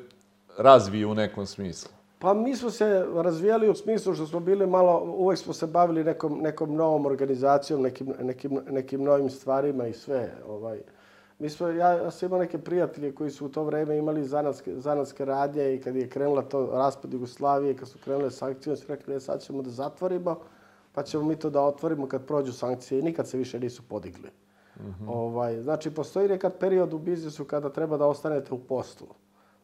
razvije u nekom smislu? Pa mi smo se razvijali u smislu što smo bili malo, uvek smo se bavili nekom, nekom novom organizacijom, nekim, nekim, nekim novim stvarima i sve. Ovaj. Mi smo, ja, sam imao neke prijatelje koji su u to vreme imali zanatske, zanatske radnje i kad je krenula to raspad Jugoslavije, kad su krenule sankcije, oni su rekli, ne, sad ćemo da zatvorimo, pa ćemo mi to da otvorimo kad prođu sankcije i nikad se više nisu podigli. Mm ovaj, znači, postoji nekad period u biznisu kada treba da ostanete u poslu.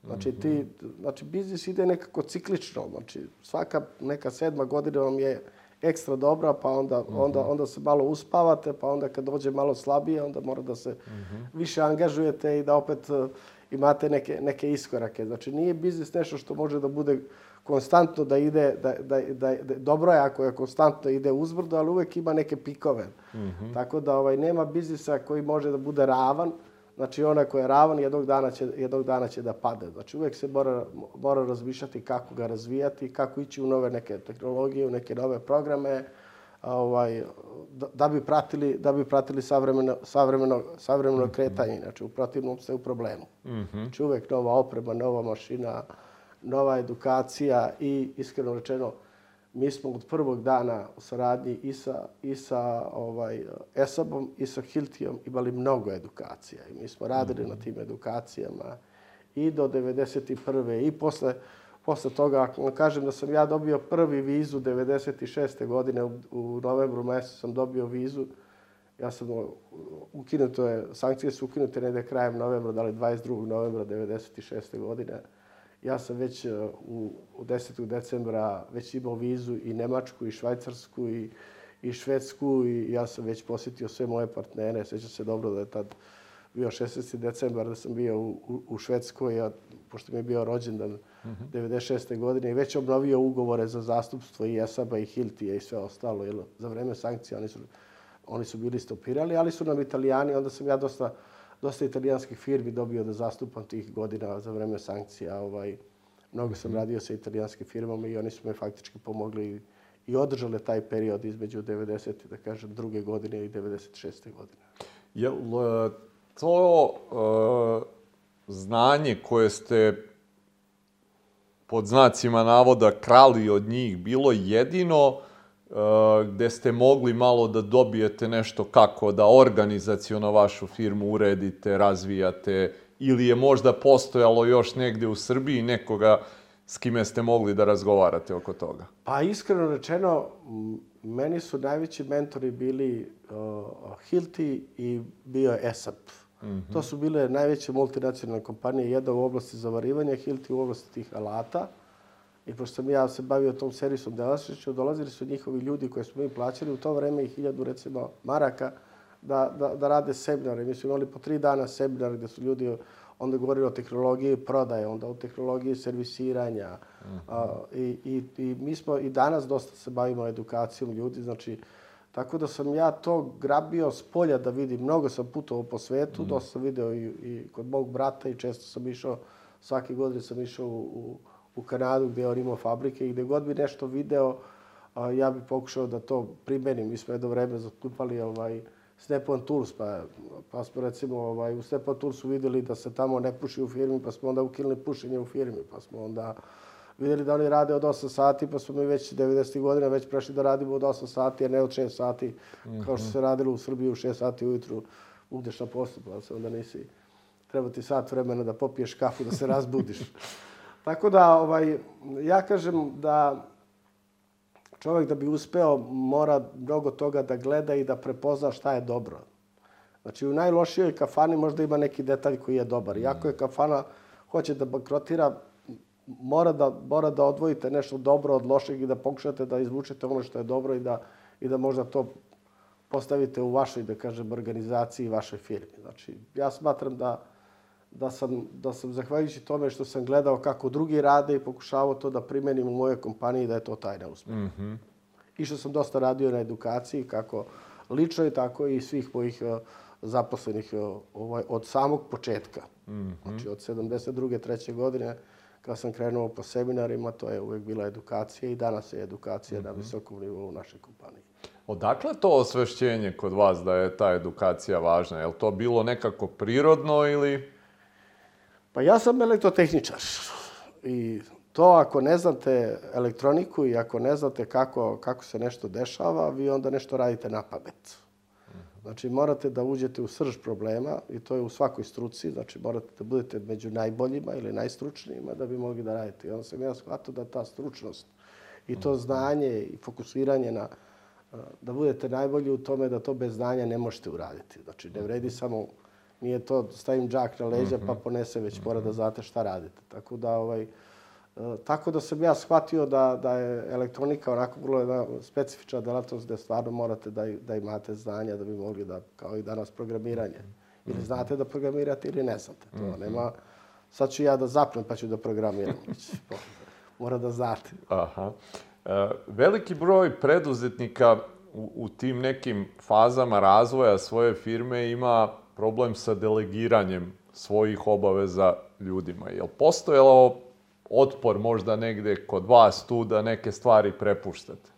Znači, ti, znači, biznis ide nekako ciklično. Znači, svaka neka sedma godina vam je ekstra dobra, pa onda, onda, onda se malo uspavate, pa onda kad dođe malo slabije, onda mora da se više angažujete i da opet uh, imate neke, neke iskorake. Znači, nije biznis nešto što može da bude konstantno da ide, da, da, da, da dobro je ako je konstantno ide uzbrdo, ali uvek ima neke pikove. Tako da ovaj, nema biznisa koji može da bude ravan, Znači, onaj ko je ravan, jednog dana će, jednog dana će da pade. Znači, uvek se mora, mora razmišljati kako ga razvijati, kako ići u nove neke tehnologije, u neke nove programe, ovaj, da, da bi pratili, da bi pratili savremeno, savremeno, savremeno kretanje. Znači, u protivnom ste u problemu. Znači, uvek nova oprema, nova mašina, nova edukacija i, iskreno rečeno, mi smo od prvog dana u saradnji i sa, i sa ovaj, ESAB-om i sa Hiltijom imali mnogo edukacija. I mi smo radili na tim edukacijama i do 91. i posle, posle toga, ako vam kažem da sam ja dobio prvi vizu 96. godine, u, u novembru mesecu sam dobio vizu, ja sam ukinuto je, sankcije su ukinute negde krajem novembra, da li 22. novembra 96. godine. Ja sam već uh, u, u 10. decembra već imao vizu i Nemačku, i Švajcarsku, i, i Švedsku, i ja sam već posjetio sve moje partnere. Sjećam se dobro da je tad bio 16. decembar, da sam bio u, u, u Švedskoj, a, pošto mi je bio rođendan mm -hmm. 96. godine, i već obnovio ugovore za zastupstvo i Esaba i Hiltija i sve ostalo. Jer za vreme sankcija oni su, oni su bili stopirali, ali su nam italijani, onda sam ja dosta dosta italijanskih firmi dobio da zastupam tih godina za vreme sankcija. Ovaj, mnogo sam radio sa italijanskim firmama i oni su me faktički pomogli i održale taj period između 90. da kažem druge godine i 96. godine. Je li to uh, znanje koje ste pod znacima navoda krali od njih bilo jedino gde ste mogli malo da dobijete nešto kako da organizacijono vašu firmu uredite, razvijate, ili je možda postojalo još negde u Srbiji nekoga s kime ste mogli da razgovarate oko toga? Pa iskreno rečeno, meni su najveći mentori bili uh, Hilti i bio ESAP. Mm -hmm. To su bile najveće multinacionalne kompanije, jedna u oblasti zavarivanja, Hilti u oblasti tih alata. I pošto sam ja se bavio tom servisom delasnošću, dolazili su njihovi ljudi koje smo mi plaćali u to vreme i hiljadu, recimo, maraka da, da, da rade seminare. Mi smo imali po tri dana seminare gde su ljudi onda govorili o tehnologiji prodaje, onda o tehnologiji servisiranja. Uh -huh. a, i, i, I mi smo i danas dosta se bavimo edukacijom ljudi, znači, tako da sam ja to grabio s polja da vidim. Mnogo sam putovao po svetu, uh -huh. dosta sam video i, i kod mog brata i često sam išao, svake godine sam išao u, u u Kanadu gde on imao fabrike i gde god bi nešto video, a, ja bih pokušao da to primenim. Mi smo jedno vreme zastupali ovaj, Stepan Tools, pa, pa smo recimo ovaj, u Stepan Toolsu videli da se tamo ne puši u firmi, pa smo onda ukinuli pušenje u firmi, pa smo onda videli da oni rade od 8 sati, pa smo mi već 90. godina već prešli da radimo od 8 sati, a ne od 6 sati, mm -hmm. kao što se radilo u Srbiji u 6 sati ujutru, budeš na poslu, pa se onda nisi, treba ti sat vremena da popiješ kafu, da se razbudiš. Tako da, ovaj, ja kažem da čovjek da bi uspeo mora mnogo toga da gleda i da prepozna šta je dobro. Znači, u najlošijoj kafani možda ima neki detalj koji je dobar. Iako je kafana hoće da bankrotira, mora da, mora da odvojite nešto dobro od lošeg i da pokušate da izvučete ono što je dobro i da, i da možda to postavite u vašoj, da kažem, organizaciji, vašoj firmi. Znači, ja smatram da da sam, da sam zahvaljujući tome što sam gledao kako drugi rade i pokušavao to da primenim u mojoj kompaniji da je to tajna uspeha. Mm -hmm. I što sam dosta radio na edukaciji, kako lično i tako i svih mojih uh, zaposlenih uh, ovaj, od samog početka. Mm -hmm. Znači od 72. treće godine kad sam krenuo po seminarima, to je uvek bila edukacija i danas je edukacija mm -hmm. na mhm. visokom nivou u našoj kompaniji. Odakle to osvešćenje kod vas da je ta edukacija važna? Je li to bilo nekako prirodno ili... Pa ja sam elektrotehničar i to ako ne znate elektroniku i ako ne znate kako, kako se nešto dešava, vi onda nešto radite na pamet. Znači, morate da uđete u srž problema i to je u svakoj struci. Znači, morate da budete među najboljima ili najstručnijima da bi mogli da radite. I onda sam ja shvatio da ta stručnost i to znanje i fokusiranje na da budete najbolji u tome da to bez znanja ne možete uraditi. Znači, ne vredi samo, nije to stavim džak na leđa pa ponese, već mora da znate šta radite. Tako da, ovaj, tako da sam ja shvatio da, da je elektronika onako vrlo jedna specifična delatnost gde stvarno morate da, da imate znanja da bi mogli da, kao i danas, programiranje. Ili znate da programirate ili ne znate. To nema, sad ću ja da zapnem pa ću da programiram. Mora da znate. Aha. E, veliki broj preduzetnika u, u tim nekim fazama razvoja svoje firme ima problem sa delegiranjem svojih obaveza ljudima. Jel postojalo otpor možda negde kod vas tu da neke stvari prepuštate?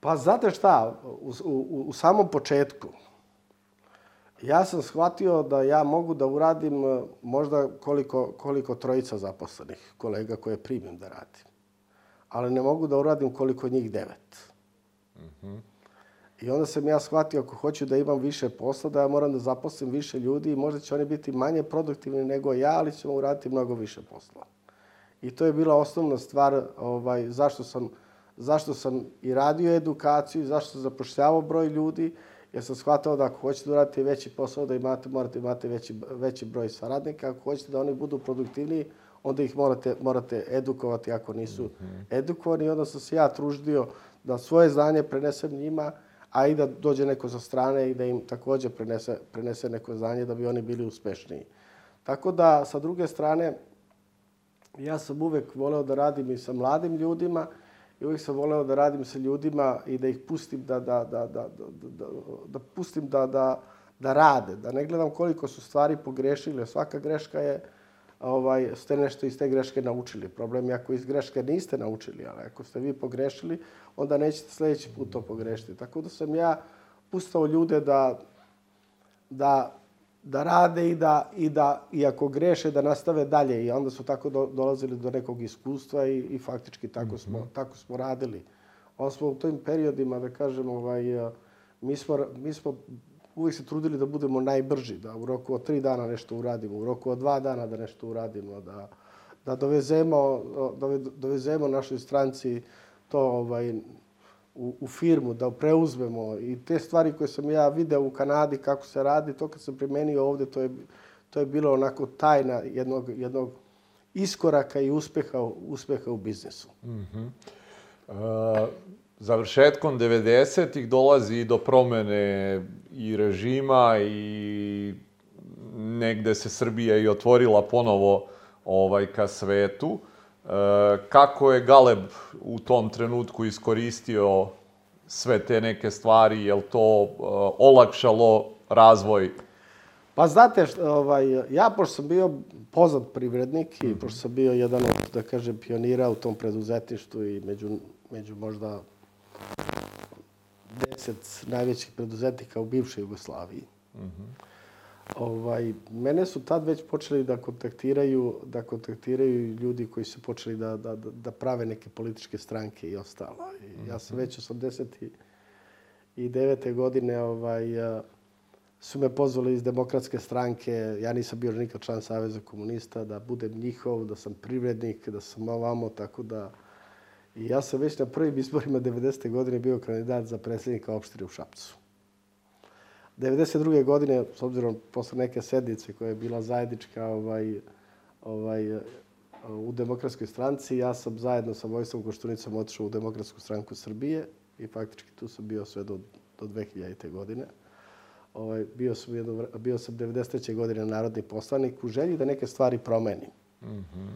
Pa znate šta, u, u, u samom početku ja sam shvatio da ja mogu da uradim e, možda koliko, koliko trojica zaposlenih kolega koje primim da radim. Ali ne mogu da uradim koliko njih devet. Mm -hmm. I onda sam ja shvatio ako hoću da imam više posla, da ja moram da zaposlim više ljudi i možda će oni biti manje produktivni nego ja, ali ćemo uraditi mnogo više posla. I to je bila osnovna stvar ovaj, zašto, sam, zašto sam i radio edukaciju, zašto sam zapošljavao broj ljudi, jer sam shvatao da ako hoćete da uradite veći posao, da imate, morate imati veći, veći broj saradnika. Ako hoćete da oni budu produktivniji, onda ih morate, morate edukovati ako nisu mm -hmm. edukovani. onda sam se ja truždio da svoje znanje prenesem njima, a i da dođe neko sa strane i da im takođe prenese, prenese neko znanje da bi oni bili uspešniji. Tako da, sa druge strane, ja sam uvek voleo da radim i sa mladim ljudima i uvek sam voleo da radim sa ljudima i da ih pustim da, da, da, da, da, da, da pustim da, da, da rade, da ne gledam koliko su stvari pogrešili, svaka greška je ovaj, ste nešto iz te greške naučili. Problem je ako iz greške niste naučili, ali ako ste vi pogrešili, onda nećete sledeći put to pogrešiti. Tako da sam ja pustao ljude da, da da rade i da, i da, i ako greše, da nastave dalje. I onda su tako do, dolazili do nekog iskustva i, i faktički tako smo, mm -hmm. tako smo radili. Onda smo u tim periodima, da kažem, ovaj, mi smo, mi smo uvijek se trudili da budemo najbrži, da u roku od tri dana nešto uradimo, u roku od dva dana da nešto uradimo, da, da dovezemo, da dovezemo našoj stranci to ovaj, u, u firmu, da preuzmemo i te stvari koje sam ja video u Kanadi kako se radi, to kad sam primenio ovde, to je, to je bilo onako tajna jednog, jednog iskoraka i uspeha, uspeha u biznesu. Mm -hmm. uh, završetkom 90-ih dolazi do promene i režima i negde se Srbija i otvorila ponovo ovaj ka svetu. Kako je Galeb u tom trenutku iskoristio sve te neke stvari? Je li to uh, olakšalo razvoj? Pa znate, ovaj, ja pošto sam bio poznat privrednik i -hmm. pošto sam bio jedan od, da kažem, pionira u tom preduzetništvu i među, među možda deset najvećih preduzetnika u bivšoj Jugoslaviji. Mm -hmm Ovaj, mene su tad već počeli da kontaktiraju, da kontaktiraju ljudi koji su počeli da, da, da prave neke političke stranke i ostalo. I ja sam mhm. već 89. godine ovaj, su me pozvali iz demokratske stranke. Ja nisam bio nikad član Saveza komunista, da budem njihov, da sam privrednik, da sam ovamo, tako da... I ja sam već na prvim izborima 90. godine bio kandidat za predsjednika opštine u Šapcu. 92. godine, s obzirom posle neke sednice koja je bila zajednička ovaj, ovaj, u demokratskoj stranci, ja sam zajedno sa Vojstvom Koštunicom otišao u demokratsku stranku Srbije i faktički tu sam bio sve do, do 2000. godine. Ovaj, bio, sam jedno, bio sam 93. godine narodni poslanik u želji da neke stvari promenim. Mm -hmm.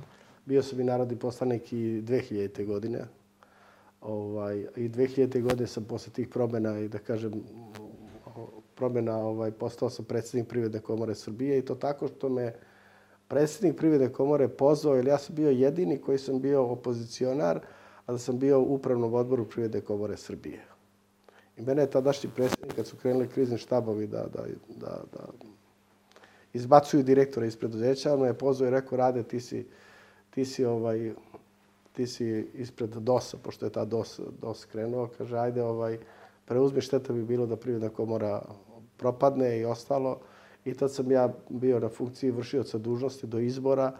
Bio sam i narodni poslanik i 2000. godine. Ovaj, I 2000. godine sam posle tih promena i da kažem promjena, ovaj, postao sam predsjednik Privredne komore Srbije i to tako što me predsjednik Privredne komore pozvao, jer ja sam bio jedini koji sam bio opozicionar, a da sam bio u upravnom odboru Privredne komore Srbije. I mene je tadašnji predsjednik, kad su krenuli krizni štabovi da, da, da, da izbacuju direktora iz preduzeća, on me je pozvao i rekao, Rade, ti si, ti si, ovaj, ti si ispred DOS-a, pošto je ta DOS, DOS krenuo, kaže, ajde, ovaj, preuzme šteta bi bilo da Privredna komora propadne i ostalo. I tad sam ja bio na funkciji vršioca dužnosti do izbora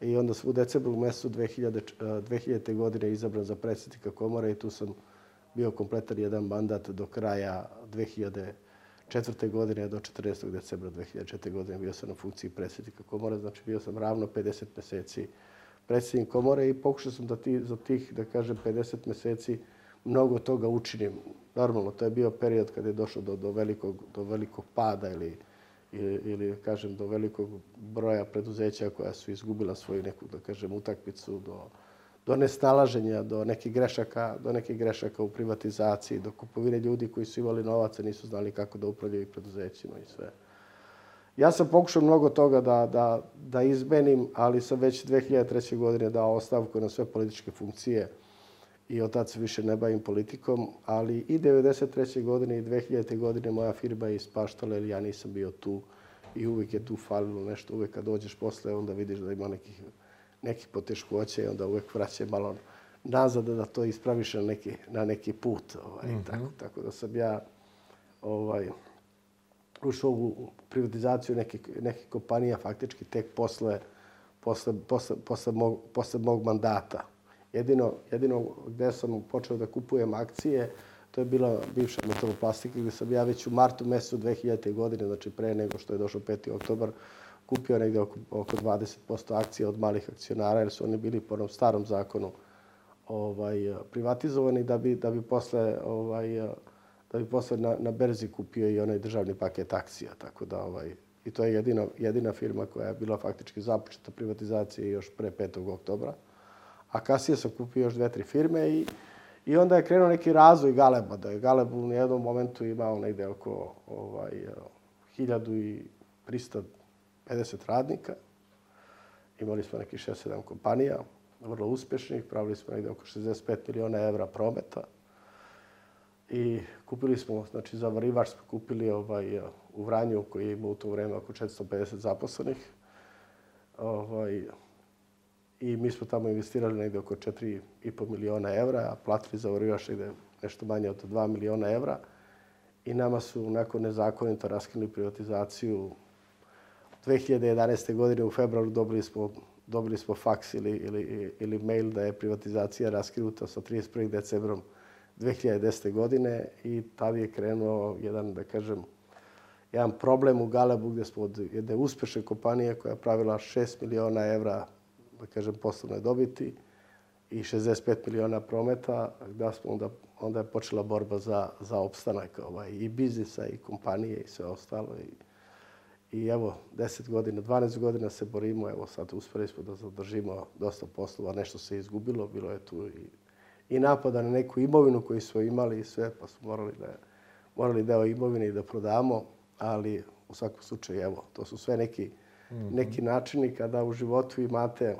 i onda sam u decembru mesecu 2000, 2000. godine izabran za predsjednika komore i tu sam bio kompletan jedan mandat do kraja 2004. godine do 14. decembra 2004. godine bio sam na funkciji predsjednika komore, znači bio sam ravno 50 meseci predsjednik komore i pokušao sam da ti, za tih, da kažem, 50 meseci mnogo toga učinim. Normalno, to je bio period kada je došlo do, do, velikog, do velikog pada ili, ili, ili, kažem, do velikog broja preduzeća koja su izgubila svoju neku, da kažem, utakmicu, do, do nesnalaženja, do nekih grešaka, do nekih grešaka u privatizaciji, do kupovine ljudi koji su imali novaca, nisu znali kako da upravljaju preduzećima i sve. Ja sam pokušao mnogo toga da, da, da izmenim, ali sam već 2003. godine dao ostavku na sve političke funkcije i od tad se više ne bavim politikom, ali i 1993. godine i 2000. godine moja firma je ispaštala jer ja nisam bio tu i uvijek je tu falilo nešto. Uvijek kad dođeš posle, onda vidiš da ima nekih, nekih poteškoća i onda uvijek vraća malo nazad da to ispraviš na neki, na neki put. Ovaj, mm -hmm. tako, tako da sam ja ovaj, ušao u privatizaciju nekih, nekih kompanija faktički tek posle, posle, posle, posle, mog, posle mog mandata. Jedino, jedino gde sam počeo da kupujem akcije, to je bila bivša metaloplastika gde sam ja već u martu mesecu 2000. godine, znači pre nego što je došao 5. oktobar, kupio negde oko, oko 20% akcija od malih akcionara, jer su oni bili po onom starom zakonu ovaj, privatizovani da bi, da bi posle ovaj, da bi posle na, na berzi kupio i onaj državni paket akcija. Tako da, ovaj, i to je jedina, jedina firma koja je bila faktički započeta privatizacije još pre 5. oktobra. A kasnije sam kupio još dve, tri firme i, i onda je krenuo neki razvoj Galeba. Da je Galeb u jednom momentu imao negde oko ovaj, 1350 radnika. Imali smo neki 6-7 kompanija, vrlo uspešnih, pravili smo negde oko 65 miliona evra prometa i kupili smo, znači za varivač smo kupili ovaj, u Vranju koji je imao u to vreme oko 450 zaposlenih. Ovaj, I mi smo tamo investirali negde oko 4,5 miliona evra, a platili za varivač negde nešto manje od 2 miliona evra. I nama su nakon nezakonito raskinuli privatizaciju 2011. godine u februaru dobili smo dobili smo faks ili, ili, ili mail da je privatizacija raskinuta sa 31. decembrom 2010. godine i tada je krenuo jedan, da kažem, jedan problem u Galebu gdje smo od jedne uspešne kompanije koja je pravila 6 miliona evra, da kažem, poslovne dobiti i 65 miliona prometa, da smo onda, onda je počela borba za, za opstanak ovaj, i biznisa i kompanije i sve ostalo. I, I evo, 10 godina, 12 godina se borimo, evo sad uspeli smo da zadržimo dosta poslova, nešto se izgubilo, bilo je tu i i napada na neku imovinu koju smo imali i sve, pa smo morali da morali deo imovine i da prodamo, ali u svakom slučaju, evo, to su sve neki, mm -hmm. neki načini kada u životu imate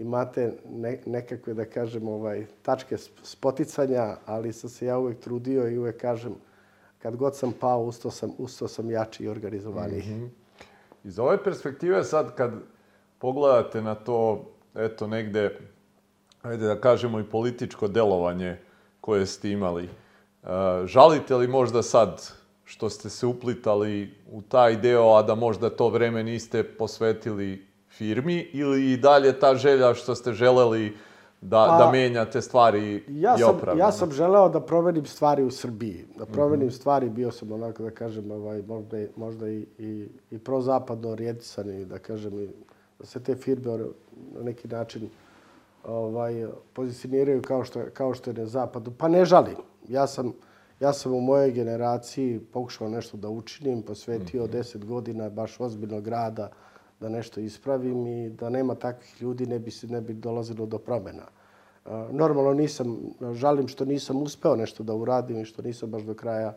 imate ne, nekakve, da kažem, ovaj, tačke spoticanja, ali sam se ja uvek trudio i uvek kažem, kad god sam pao, ustao sam, ustao sam jači i organizovaniji. Mm -hmm. Iz ove perspektive sad, kad pogledate na to, eto, negde ajde da kažemo, i političko delovanje koje ste imali. E, žalite li možda sad što ste se uplitali u taj deo, a da možda to vreme niste posvetili firmi ili i dalje ta želja što ste želeli da, pa, da menjate stvari ja sam, opravljena? Ja sam želeo da promenim stvari u Srbiji. Da promenim mm -hmm. stvari, bio sam onako da kažem, ovaj, možda, možda i, i, i prozapadno orijentisan i da kažem, i, da se te firme na neki način ovaj, pozicioniraju kao što, kao što je na zapadu. Pa ne žalim. Ja sam, ja sam u mojoj generaciji pokušao nešto da učinim, posvetio mm -hmm. godina baš ozbiljnog rada da nešto ispravim i da nema takvih ljudi ne bi se ne bi dolazilo do promjena. Normalno nisam, žalim što nisam uspeo nešto da uradim i što nisam baš do kraja,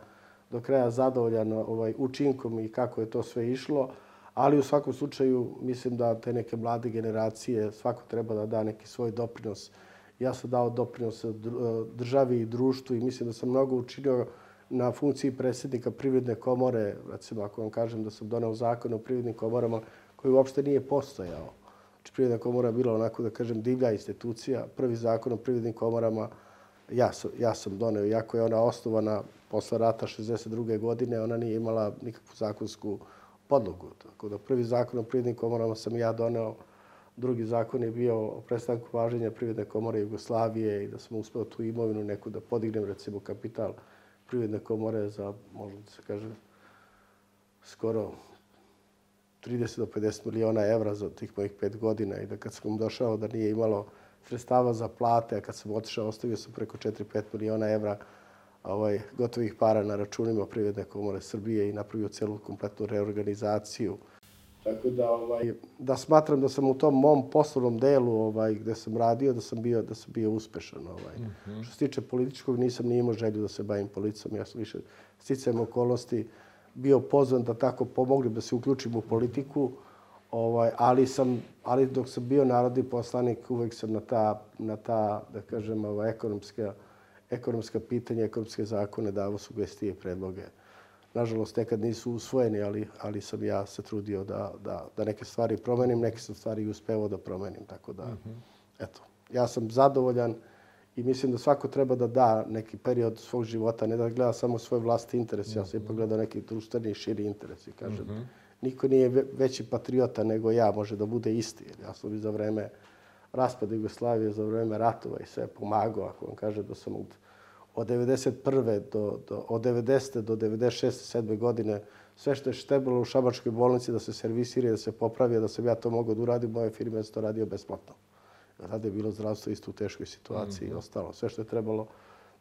do kraja zadovoljan ovaj, učinkom i kako je to sve išlo. Ali u svakom slučaju mislim da te neke mlade generacije svako treba da da neki svoj doprinos. Ja sam dao doprinos državi i društvu i mislim da sam mnogo učinio na funkciji predsjednika Privredne komore. Recimo, ako vam kažem da sam donao zakon o privrednim komorama koji uopšte nije postojao. Znači, Privredna komora je bila onako, da kažem, divlja institucija. Prvi zakon o privrednim komorama ja ja sam doneo, iako je ona osnovana posle rata 62. godine, ona nije imala nikakvu zakonsku podlogu. Tako da prvi zakon o privrednim komorama sam ja doneo, drugi zakon je bio o prestanku važenja privredne komore Jugoslavije i da sam uspeo tu imovinu neku da podignem, recimo kapital privredne komore za, možda da se kaže, skoro 30 do 50 miliona evra za tih mojih pet godina i da kad sam došao da nije imalo sredstava za plate, a kad sam otišao ostavio sam preko 4-5 miliona evra ovaj, gotovih para na računima Privredne komore Srbije i napravio celu kompletnu reorganizaciju. Tako da, ovaj, da smatram da sam u tom mom poslovnom delu ovaj, gde sam radio, da sam bio, da sam bio uspešan. Ovaj. Mm -hmm. Što se tiče političkog, nisam ni imao želju da se bavim policom. Ja sam više sticajem okolnosti bio pozvan da tako pomognem da se uključim u politiku. Ovaj, ali, sam, ali dok sam bio narodni poslanik, uvek sam na ta, na ta da kažem, ovaj, ekonomska, ekonomska pitanja, ekonomske zakone davao sugestije i predloge. Nažalost, nekad nisu usvojeni, ali, ali sam ja se trudio da, da, da neke stvari promenim, neke sam stvari i uspevao da promenim. Tako da, mm -hmm. eto, ja sam zadovoljan i mislim da svako treba da da neki period svog života, ne da gleda samo svoj vlastni interes, mm -hmm. ja sam ipak gledao neki društveni i širi interes i kažem, mm -hmm niko nije veći patriota nego ja, može da bude isti. Ja sam i za vreme raspada Jugoslavije, za vreme ratova i sve pomagao, ako vam kaže da sam od, od 91. do, do, od 90. do 96. 7. godine sve što je štebalo u Šabačkoj bolnici da se servisira da se popravi, da sam ja to mogao da uradim, moje firme sam to radio besplatno. Tada je bilo zdravstvo isto u teškoj situaciji mm -hmm. i ostalo. Sve što je trebalo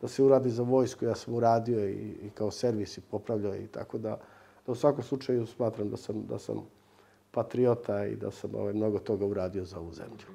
da se uradi za vojsku, ja sam uradio i, i kao servis i popravljao i tako da da u svakom slučaju smatram da sam, da sam patriota i da sam ovaj, mnogo toga uradio za ovu zemlju.